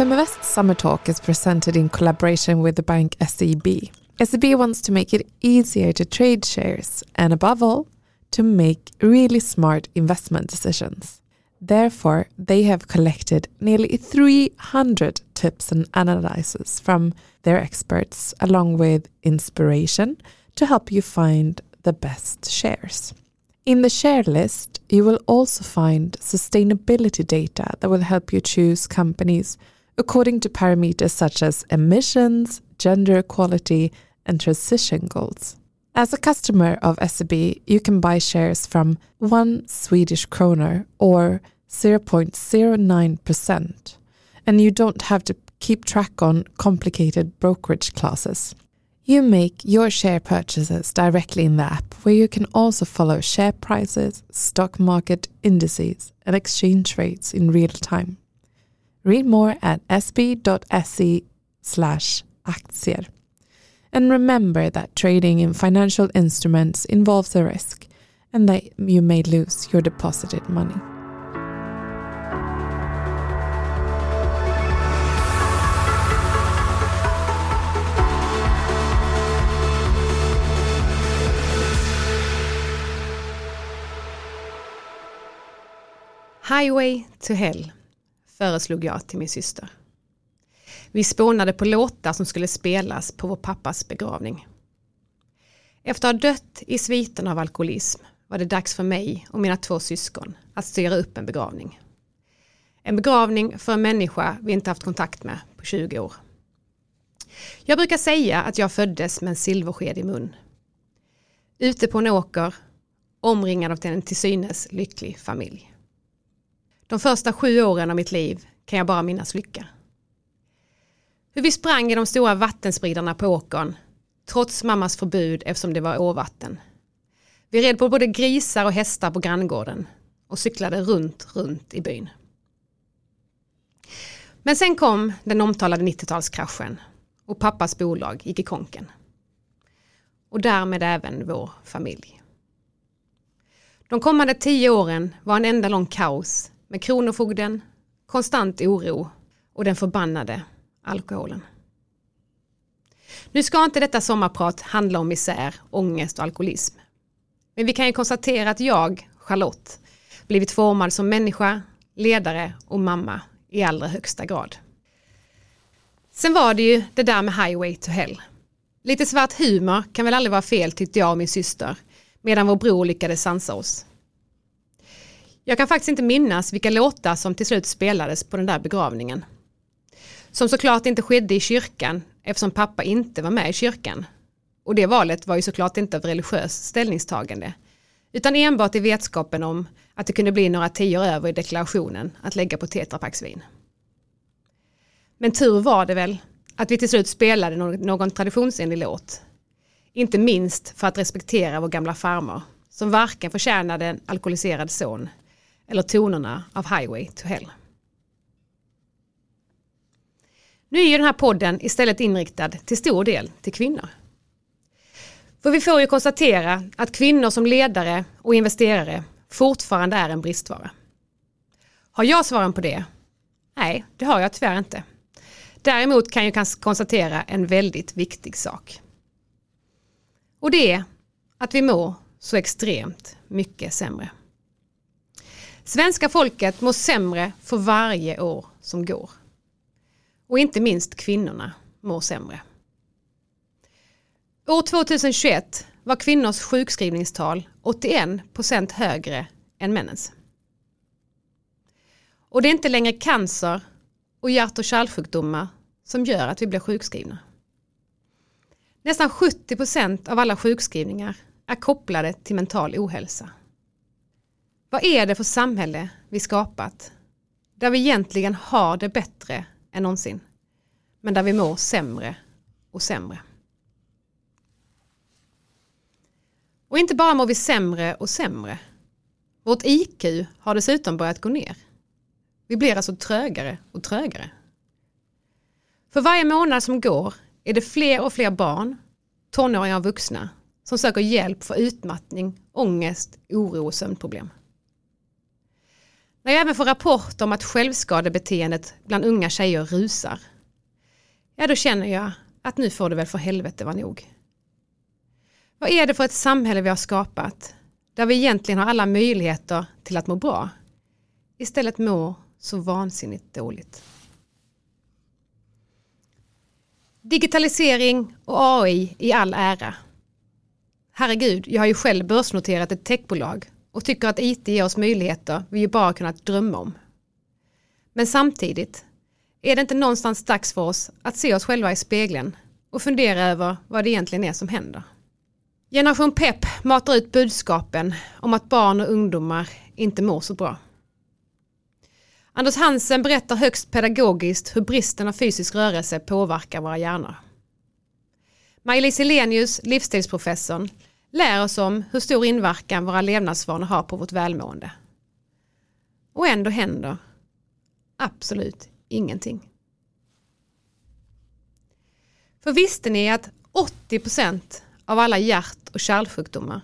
Feminvest Summer Talk is presented in collaboration with the bank SEB. SEB wants to make it easier to trade shares and, above all, to make really smart investment decisions. Therefore, they have collected nearly 300 tips and analyses from their experts, along with inspiration to help you find the best shares. In the share list, you will also find sustainability data that will help you choose companies according to parameters such as emissions, gender equality, and transition goals. As a customer of SEB, you can buy shares from 1 Swedish kroner or 0.09%, and you don't have to keep track on complicated brokerage classes. You make your share purchases directly in the app, where you can also follow share prices, stock market indices, and exchange rates in real time. Read more at sb.se slash aktier. And remember that trading in financial instruments involves a risk and that you may lose your deposited money. Highway to Hell föreslog jag till min syster. Vi spånade på låtar som skulle spelas på vår pappas begravning. Efter att ha dött i sviten av alkoholism var det dags för mig och mina två syskon att styra upp en begravning. En begravning för en människa vi inte haft kontakt med på 20 år. Jag brukar säga att jag föddes med en silversked i mun. Ute på en åker, omringad av en till synes lycklig familj. De första sju åren av mitt liv kan jag bara minnas lycka. Hur vi sprang i de stora vattenspridarna på åkern, trots mammas förbud eftersom det var åvatten. Vi red på både grisar och hästar på granngården och cyklade runt, runt i byn. Men sen kom den omtalade 90-talskraschen och pappas bolag gick i konken. Och därmed även vår familj. De kommande tio åren var en enda lång kaos med Kronofogden, konstant oro och den förbannade alkoholen. Nu ska inte detta sommarprat handla om misär, ångest och alkoholism. Men vi kan ju konstatera att jag, Charlotte, blivit formad som människa, ledare och mamma i allra högsta grad. Sen var det ju det där med Highway to Hell. Lite svart humor kan väl aldrig vara fel tyckte jag och min syster, medan vår bror lyckades sansa oss. Jag kan faktiskt inte minnas vilka låtar som till slut spelades på den där begravningen. Som såklart inte skedde i kyrkan eftersom pappa inte var med i kyrkan. Och det valet var ju såklart inte av religiöst ställningstagande. Utan enbart i vetskapen om att det kunde bli några tior över i deklarationen att lägga på tetrapacksvin. Men tur var det väl att vi till slut spelade någon traditionsenlig låt. Inte minst för att respektera vår gamla farmor som varken förtjänade en alkoholiserad son eller tonerna av Highway to Hell. Nu är ju den här podden istället inriktad till stor del till kvinnor. För vi får ju konstatera att kvinnor som ledare och investerare fortfarande är en bristvara. Har jag svaren på det? Nej, det har jag tyvärr inte. Däremot kan jag konstatera en väldigt viktig sak. Och det är att vi mår så extremt mycket sämre. Svenska folket mår sämre för varje år som går. Och inte minst kvinnorna mår sämre. År 2021 var kvinnors sjukskrivningstal 81% högre än männens. Och det är inte längre cancer och hjärt och kärlsjukdomar som gör att vi blir sjukskrivna. Nästan 70% av alla sjukskrivningar är kopplade till mental ohälsa. Vad är det för samhälle vi skapat? Där vi egentligen har det bättre än någonsin. Men där vi mår sämre och sämre. Och inte bara mår vi sämre och sämre. Vårt IQ har dessutom börjat gå ner. Vi blir alltså trögare och trögare. För varje månad som går är det fler och fler barn, tonåringar och vuxna som söker hjälp för utmattning, ångest, oro och sömnproblem. När jag även får rapport om att självskadebeteendet bland unga tjejer rusar, ja då känner jag att nu får det väl för helvete vara nog. Vad är det för ett samhälle vi har skapat där vi egentligen har alla möjligheter till att må bra istället mår så vansinnigt dåligt. Digitalisering och AI i all ära. Herregud, jag har ju själv börsnoterat ett techbolag och tycker att IT ger oss möjligheter vi ju bara kunnat drömma om. Men samtidigt är det inte någonstans dags för oss att se oss själva i spegeln och fundera över vad det egentligen är som händer. Generation Pep matar ut budskapen om att barn och ungdomar inte mår så bra. Anders Hansen berättar högst pedagogiskt hur bristen av fysisk rörelse påverkar våra hjärnor. Maj-Lis Elenius, livsstilsprofessorn, lär oss om hur stor inverkan våra levnadsvanor har på vårt välmående. Och ändå händer absolut ingenting. För visste ni att 80% av alla hjärt och kärlsjukdomar,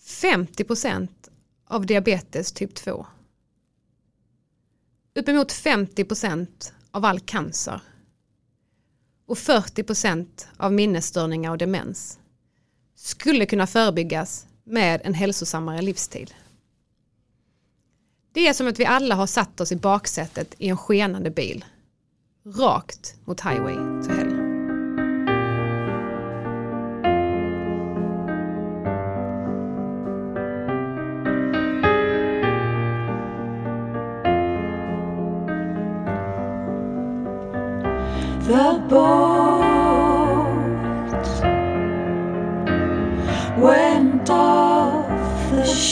50% av diabetes typ 2, uppemot 50% av all cancer och 40% av minnesstörningar och demens skulle kunna förebyggas med en hälsosammare livsstil. Det är som att vi alla har satt oss i baksätet i en skenande bil. Rakt mot highway to hell. The boy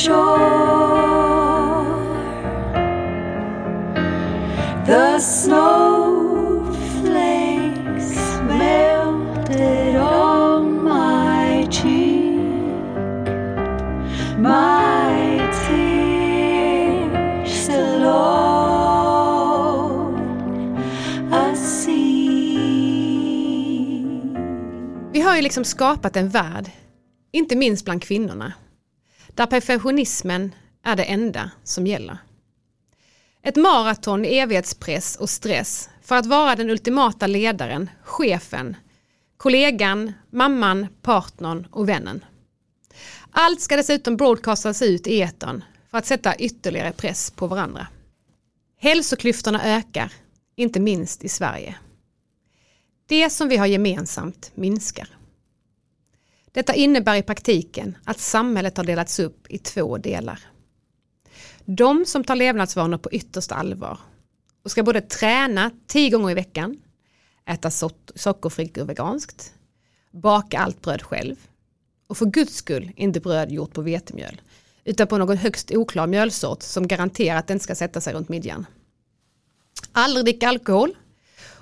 shore. The snowflakes melted on my cheek. My. Vi har ju liksom skapat en värld, inte minst bland kvinnorna, där perfektionismen är det enda som gäller. Ett maraton i evighetspress och stress för att vara den ultimata ledaren, chefen, kollegan, mamman, partnern och vännen. Allt ska dessutom broadcastas ut i etern för att sätta ytterligare press på varandra. Hälsoklyftorna ökar, inte minst i Sverige. Det som vi har gemensamt minskar. Detta innebär i praktiken att samhället har delats upp i två delar. De som tar levnadsvanor på yttersta allvar och ska både träna tio gånger i veckan, äta so sockerfritt och veganskt, baka allt bröd själv och för guds skull inte bröd gjort på vetemjöl utan på någon högst oklar mjölsort som garanterar att den ska sätta sig runt midjan. Aldrig dricka alkohol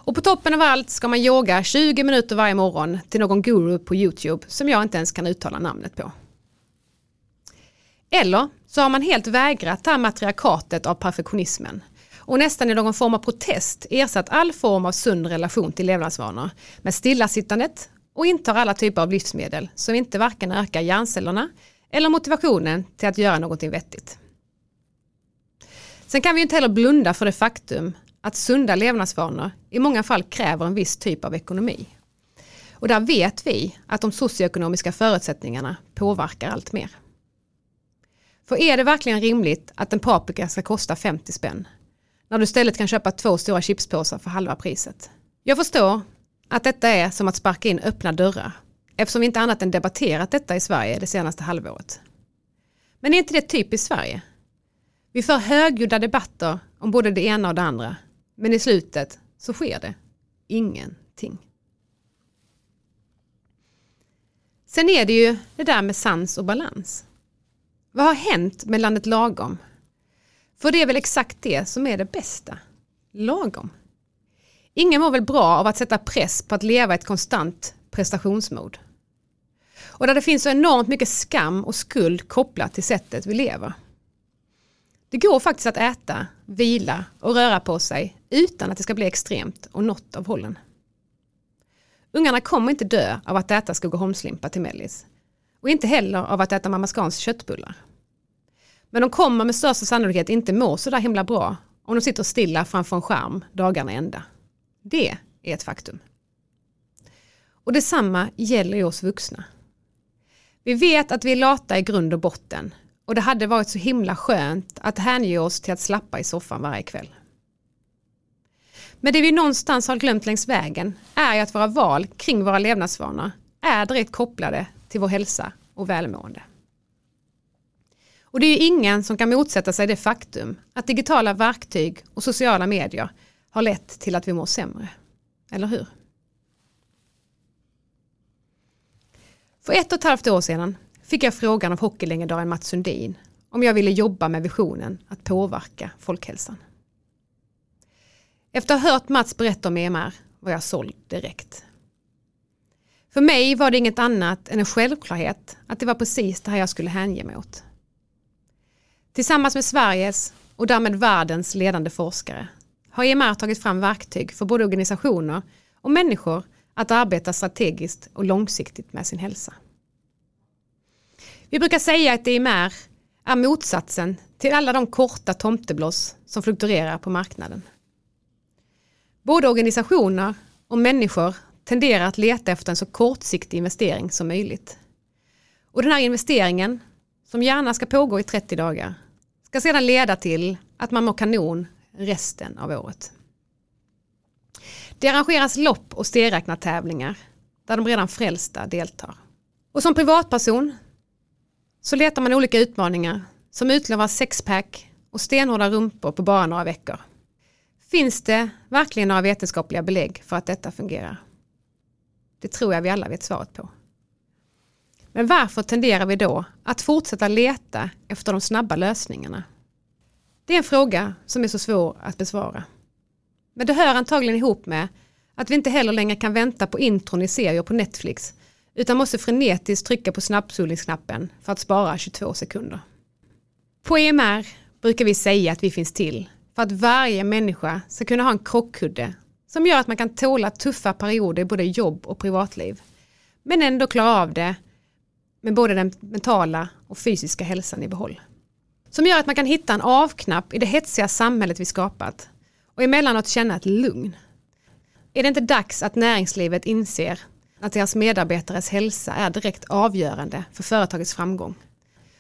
och på toppen av allt ska man yoga 20 minuter varje morgon till någon guru på YouTube som jag inte ens kan uttala namnet på. Eller så har man helt vägrat ta matriarkatet av perfektionismen och nästan i någon form av protest ersatt all form av sund relation till levnadsvanor med stillasittandet och intar alla typer av livsmedel som inte varken ökar hjärncellerna eller motivationen till att göra någonting vettigt. Sen kan vi inte heller blunda för det faktum att sunda levnadsvanor i många fall kräver en viss typ av ekonomi. Och där vet vi att de socioekonomiska förutsättningarna påverkar allt mer. För är det verkligen rimligt att en paprika ska kosta 50 spänn? När du istället kan köpa två stora chipspåsar för halva priset. Jag förstår att detta är som att sparka in öppna dörrar eftersom vi inte annat än debatterat detta i Sverige det senaste halvåret. Men är inte det typiskt Sverige? Vi för högljudda debatter om både det ena och det andra men i slutet så sker det ingenting. Sen är det ju det där med sans och balans. Vad har hänt med landet lagom? För det är väl exakt det som är det bästa. Lagom. Ingen mår väl bra av att sätta press på att leva ett konstant prestationsmod. Och där det finns så enormt mycket skam och skuld kopplat till sättet vi lever. Det går faktiskt att äta, vila och röra på sig utan att det ska bli extremt och något av hållen. Ungarna kommer inte dö av att äta Skogaholmslimpa till mellis och inte heller av att äta Mamma Scans köttbullar. Men de kommer med största sannolikhet inte må så där himla bra om de sitter stilla framför en skärm dagarna ända. Det är ett faktum. Och detsamma gäller ju oss vuxna. Vi vet att vi är lata i grund och botten och det hade varit så himla skönt att hänge oss till att slappa i soffan varje kväll. Men det vi någonstans har glömt längs vägen är ju att våra val kring våra levnadsvanor är direkt kopplade till vår hälsa och välmående. Och det är ju ingen som kan motsätta sig det faktum att digitala verktyg och sociala medier har lett till att vi mår sämre. Eller hur? För ett och ett halvt år sedan fick jag frågan av hockeylegendaren Mats Sundin om jag ville jobba med visionen att påverka folkhälsan. Efter att ha hört Mats berätta om EMR var jag såld direkt. För mig var det inget annat än en självklarhet att det var precis det här jag skulle hänge mig åt. Tillsammans med Sveriges och därmed världens ledande forskare har EMR tagit fram verktyg för både organisationer och människor att arbeta strategiskt och långsiktigt med sin hälsa. Vi brukar säga att DMR är motsatsen till alla de korta tomteblås som fluktuerar på marknaden. Både organisationer och människor tenderar att leta efter en så kortsiktig investering som möjligt. Och den här investeringen, som gärna ska pågå i 30 dagar, ska sedan leda till att man mår kanon resten av året. Det arrangeras lopp och stegräknartävlingar där de redan frälsta deltar. Och som privatperson så letar man olika utmaningar som utlovar sexpack och stenhårda rumpor på bara några veckor. Finns det verkligen några vetenskapliga belägg för att detta fungerar? Det tror jag vi alla vet svaret på. Men varför tenderar vi då att fortsätta leta efter de snabba lösningarna? Det är en fråga som är så svår att besvara. Men det hör antagligen ihop med att vi inte heller längre kan vänta på intron i serier på Netflix utan måste frenetiskt trycka på snabbspolningsknappen för att spara 22 sekunder. På EMR brukar vi säga att vi finns till för att varje människa ska kunna ha en krockkudde som gör att man kan tåla tuffa perioder i både jobb och privatliv. Men ändå klara av det med både den mentala och fysiska hälsan i behåll. Som gör att man kan hitta en avknapp i det hetsiga samhället vi skapat och emellanåt känna ett lugn. Är det inte dags att näringslivet inser att deras medarbetares hälsa är direkt avgörande för företagets framgång?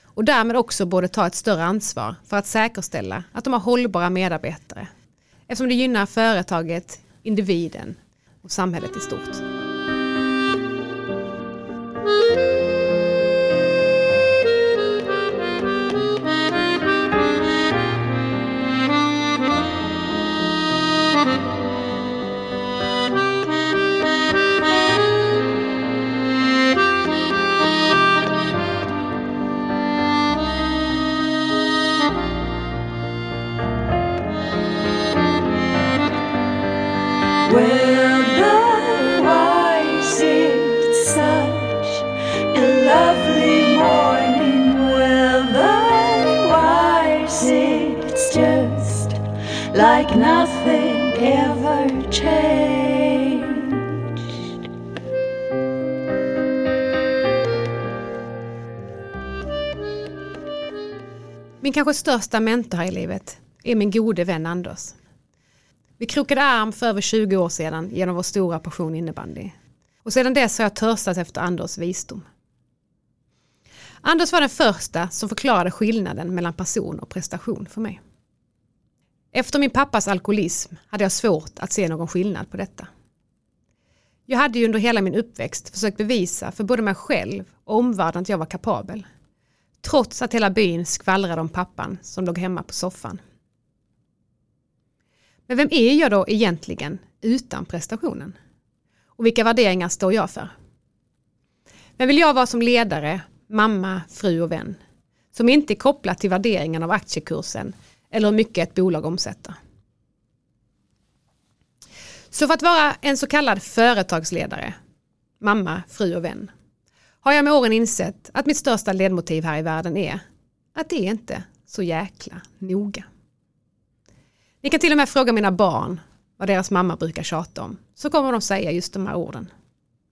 Och därmed också borde ta ett större ansvar för att säkerställa att de har hållbara medarbetare. Eftersom det gynnar företaget, individen och samhället i stort. Like nothing ever changed. Min kanske största mentor här i livet är min gode vän Anders. Vi krokade arm för över 20 år sedan genom vår stora passion innebandy. Och sedan dess har jag törstat efter Anders visdom. Anders var den första som förklarade skillnaden mellan person och prestation för mig. Efter min pappas alkoholism hade jag svårt att se någon skillnad på detta. Jag hade ju under hela min uppväxt försökt bevisa för både mig själv och omvärlden att jag var kapabel. Trots att hela byn skvallrade om pappan som låg hemma på soffan. Men vem är jag då egentligen utan prestationen? Och vilka värderingar står jag för? Vem vill jag vara som ledare, mamma, fru och vän? Som inte är kopplat till värderingen av aktiekursen eller hur mycket ett bolag omsätter. Så för att vara en så kallad företagsledare, mamma, fru och vän, har jag med åren insett att mitt största ledmotiv här i världen är att det är inte så jäkla noga. Ni kan till och med fråga mina barn vad deras mamma brukar tjata om. Så kommer de säga just de här orden.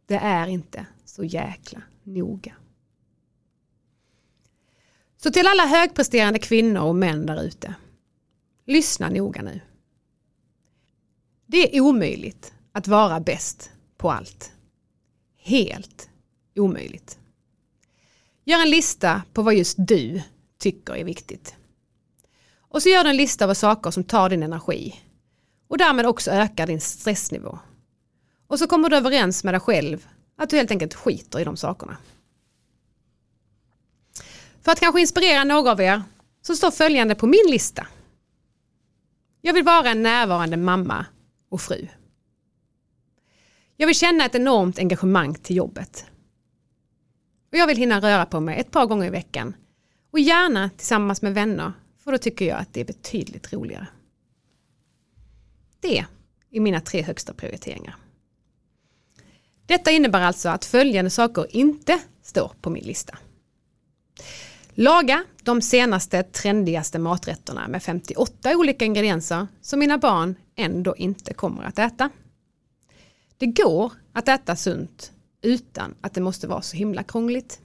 Det är inte så jäkla noga. Så till alla högpresterande kvinnor och män där ute. Lyssna noga nu. Det är omöjligt att vara bäst på allt. Helt omöjligt. Gör en lista på vad just du tycker är viktigt. Och så gör du en lista över saker som tar din energi och därmed också ökar din stressnivå. Och så kommer du överens med dig själv att du helt enkelt skiter i de sakerna. För att kanske inspirera några av er så står följande på min lista. Jag vill vara en närvarande mamma och fru. Jag vill känna ett enormt engagemang till jobbet. Och jag vill hinna röra på mig ett par gånger i veckan. Och gärna tillsammans med vänner, för då tycker jag att det är betydligt roligare. Det är mina tre högsta prioriteringar. Detta innebär alltså att följande saker inte står på min lista. Laga de senaste trendigaste maträtterna med 58 olika ingredienser som mina barn ändå inte kommer att äta. Det går att äta sunt utan att det måste vara så himla krångligt.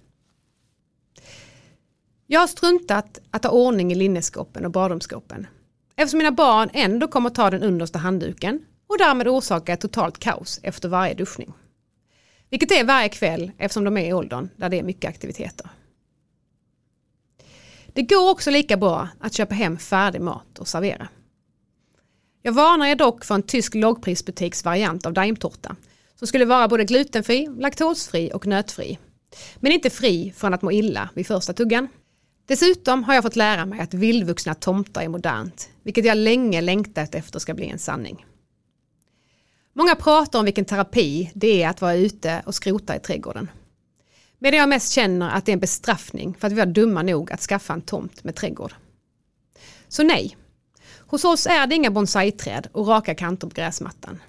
Jag har struntat att ha ordning i linneskåpen och badrumsskåpen eftersom mina barn ändå kommer ta den understa handduken och därmed orsaka ett totalt kaos efter varje duschning. Vilket är varje kväll eftersom de är i åldern där det är mycket aktiviteter. Det går också lika bra att köpa hem färdig mat och servera. Jag varnar er dock för en tysk lågprisbutiksvariant av daimtårta som skulle vara både glutenfri, laktosfri och nötfri. Men inte fri från att må illa vid första tuggan. Dessutom har jag fått lära mig att vildvuxna tomtar är modernt, vilket jag länge längtat efter ska bli en sanning. Många pratar om vilken terapi det är att vara ute och skrota i trädgården. Medan jag mest känner att det är en bestraffning för att vi var dumma nog att skaffa en tomt med trädgård. Så nej, hos oss är det inga bonsaiträd och raka kanter på gräsmattan.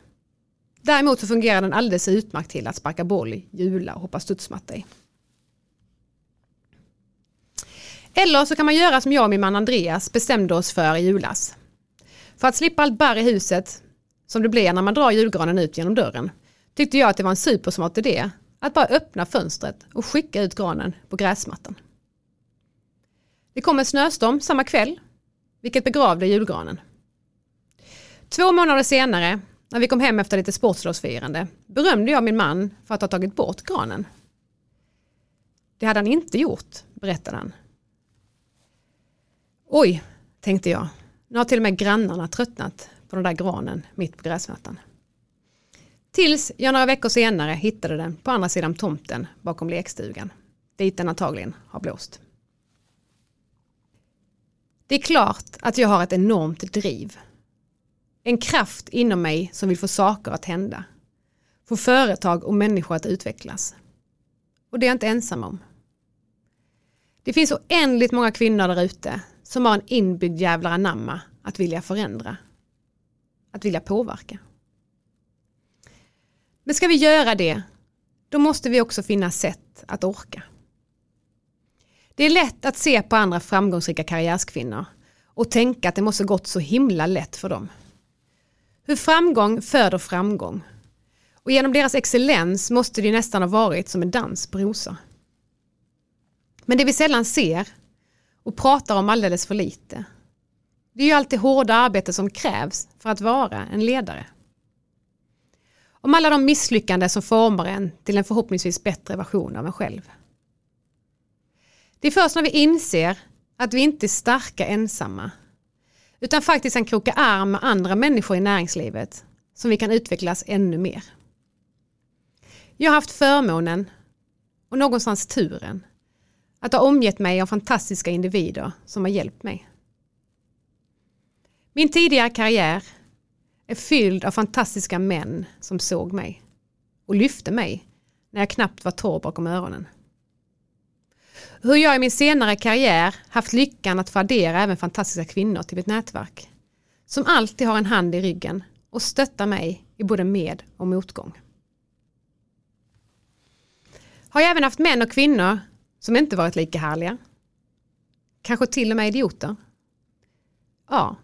Däremot så fungerar den alldeles utmärkt till att sparka boll, hjula och hoppa studsmatta i. Eller så kan man göra som jag och min man Andreas bestämde oss för i julas. För att slippa allt barr i huset, som det blir när man drar julgranen ut genom dörren, tyckte jag att det var en supersmart idé att bara öppna fönstret och skicka ut granen på gräsmattan. Det kom en snöstorm samma kväll, vilket begravde julgranen. Två månader senare, när vi kom hem efter lite sportlovsfirande, berömde jag min man för att ha tagit bort granen. Det hade han inte gjort, berättade han. Oj, tänkte jag. Nu har till och med grannarna tröttnat på den där granen mitt på gräsmattan. Tills jag några veckor senare hittade den på andra sidan tomten bakom lekstugan. Dit den antagligen har blåst. Det är klart att jag har ett enormt driv. En kraft inom mig som vill få saker att hända. Få företag och människor att utvecklas. Och det är jag inte ensam om. Det finns oändligt många kvinnor där ute som har en inbyggd jävlar anamma att vilja förändra. Att vilja påverka. Men ska vi göra det, då måste vi också finna sätt att orka. Det är lätt att se på andra framgångsrika karriärskvinnor och tänka att det måste gått så himla lätt för dem. Hur framgång föder framgång. Och genom deras excellens måste det nästan ha varit som en dans på rosor. Men det vi sällan ser och pratar om alldeles för lite. Det är ju alltid hårda arbete som krävs för att vara en ledare. Om alla de misslyckanden som formar en till en förhoppningsvis bättre version av en själv. Det är först när vi inser att vi inte är starka ensamma utan faktiskt kan kroka arm med andra människor i näringslivet som vi kan utvecklas ännu mer. Jag har haft förmånen och någonstans turen att ha omgett mig av fantastiska individer som har hjälpt mig. Min tidigare karriär är fylld av fantastiska män som såg mig och lyfte mig när jag knappt var torr bakom öronen. Hur jag i min senare karriär haft lyckan att få addera även fantastiska kvinnor till mitt nätverk. Som alltid har en hand i ryggen och stöttar mig i både med och motgång. Har jag även haft män och kvinnor som inte varit lika härliga. Kanske till och med idioter. Ja,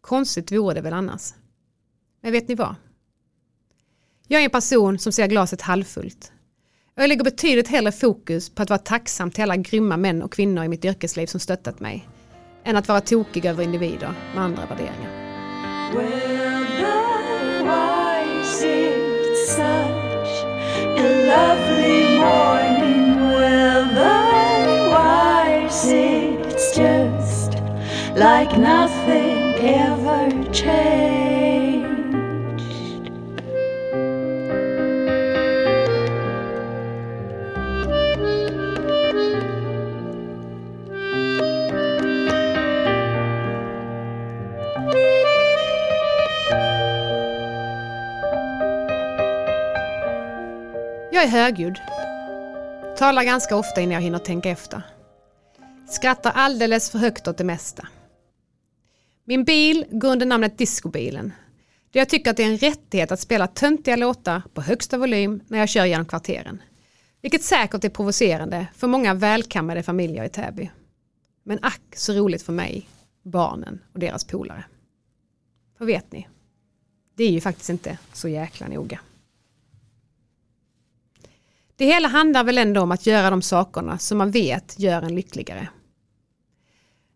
konstigt vore det väl annars. Men vet ni vad? Jag är en person som ser glaset halvfullt. Och jag lägger betydligt hellre fokus på att vara tacksam till alla grymma män och kvinnor i mitt yrkesliv som stöttat mig, än att vara tokig över individer med andra värderingar. Well, such a lovely morning. It's just like nothing ever changed. Jag är högljudd. Talar ganska ofta innan jag hinner tänka efter. Skrattar alldeles för högt åt det mesta. Min bil går under namnet Discobilen. Då jag tycker att det är en rättighet att spela töntiga låtar på högsta volym när jag kör genom kvarteren. Vilket säkert är provocerande för många välkammade familjer i Täby. Men ack så roligt för mig, barnen och deras polare. För vet ni, det är ju faktiskt inte så jäkla noga. Det hela handlar väl ändå om att göra de sakerna som man vet gör en lyckligare.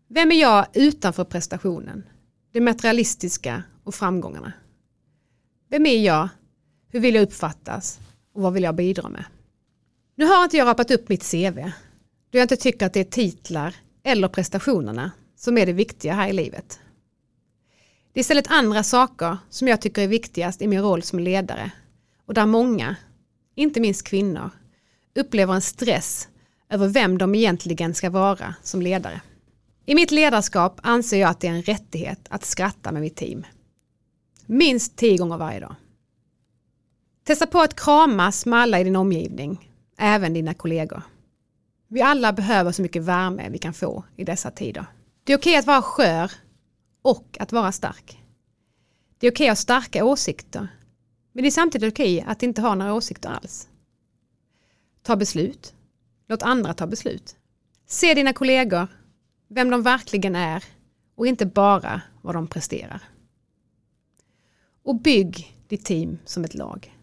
Vem är jag utanför prestationen, det materialistiska och framgångarna? Vem är jag? Hur vill jag uppfattas? Och vad vill jag bidra med? Nu har inte jag rapat upp mitt CV, då jag inte tycker att det är titlar eller prestationerna som är det viktiga här i livet. Det är istället andra saker som jag tycker är viktigast i min roll som ledare och där många, inte minst kvinnor, upplever en stress över vem de egentligen ska vara som ledare. I mitt ledarskap anser jag att det är en rättighet att skratta med mitt team. Minst tio gånger varje dag. Testa på att kramas med alla i din omgivning, även dina kollegor. Vi alla behöver så mycket värme vi kan få i dessa tider. Det är okej att vara skör och att vara stark. Det är okej att ha starka åsikter, men det är samtidigt okej att inte ha några åsikter alls. Ta beslut. Låt andra ta beslut. Se dina kollegor, vem de verkligen är och inte bara vad de presterar. Och bygg ditt team som ett lag.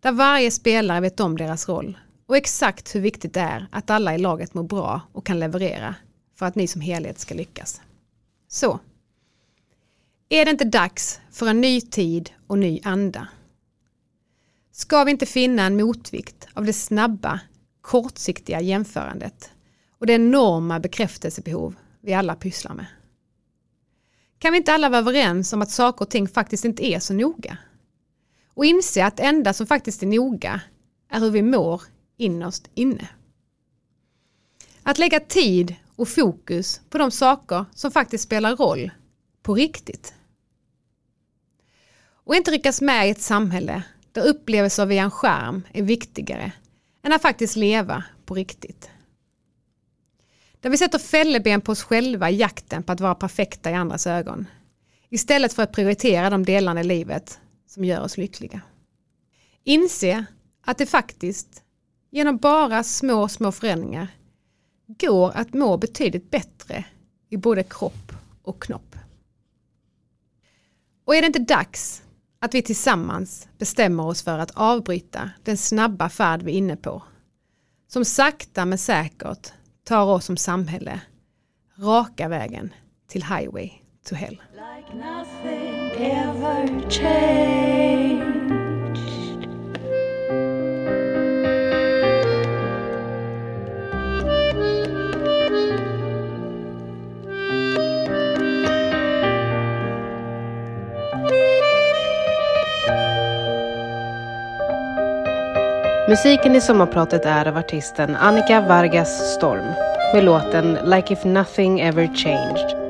Där varje spelare vet om deras roll och exakt hur viktigt det är att alla i laget mår bra och kan leverera för att ni som helhet ska lyckas. Så. Är det inte dags för en ny tid och ny anda? Ska vi inte finna en motvikt av det snabba, kortsiktiga jämförandet och det enorma bekräftelsebehov vi alla pysslar med? Kan vi inte alla vara överens om att saker och ting faktiskt inte är så noga? Och inse att det enda som faktiskt är noga är hur vi mår innerst inne. Att lägga tid och fokus på de saker som faktiskt spelar roll på riktigt. Och inte ryckas med i ett samhälle där upplevelser via en skärm är viktigare än att faktiskt leva på riktigt. Där vi sätter fälleben på oss själva i jakten på att vara perfekta i andras ögon. Istället för att prioritera de delarna i livet som gör oss lyckliga. Inse att det faktiskt, genom bara små, små förändringar, går att må betydligt bättre i både kropp och knopp. Och är det inte dags att vi tillsammans bestämmer oss för att avbryta den snabba färd vi är inne på, som sakta men säkert tar oss som samhälle raka vägen till highway to hell. Like Musiken i sommarpratet är av artisten Annika Vargas Storm med låten Like if nothing ever changed.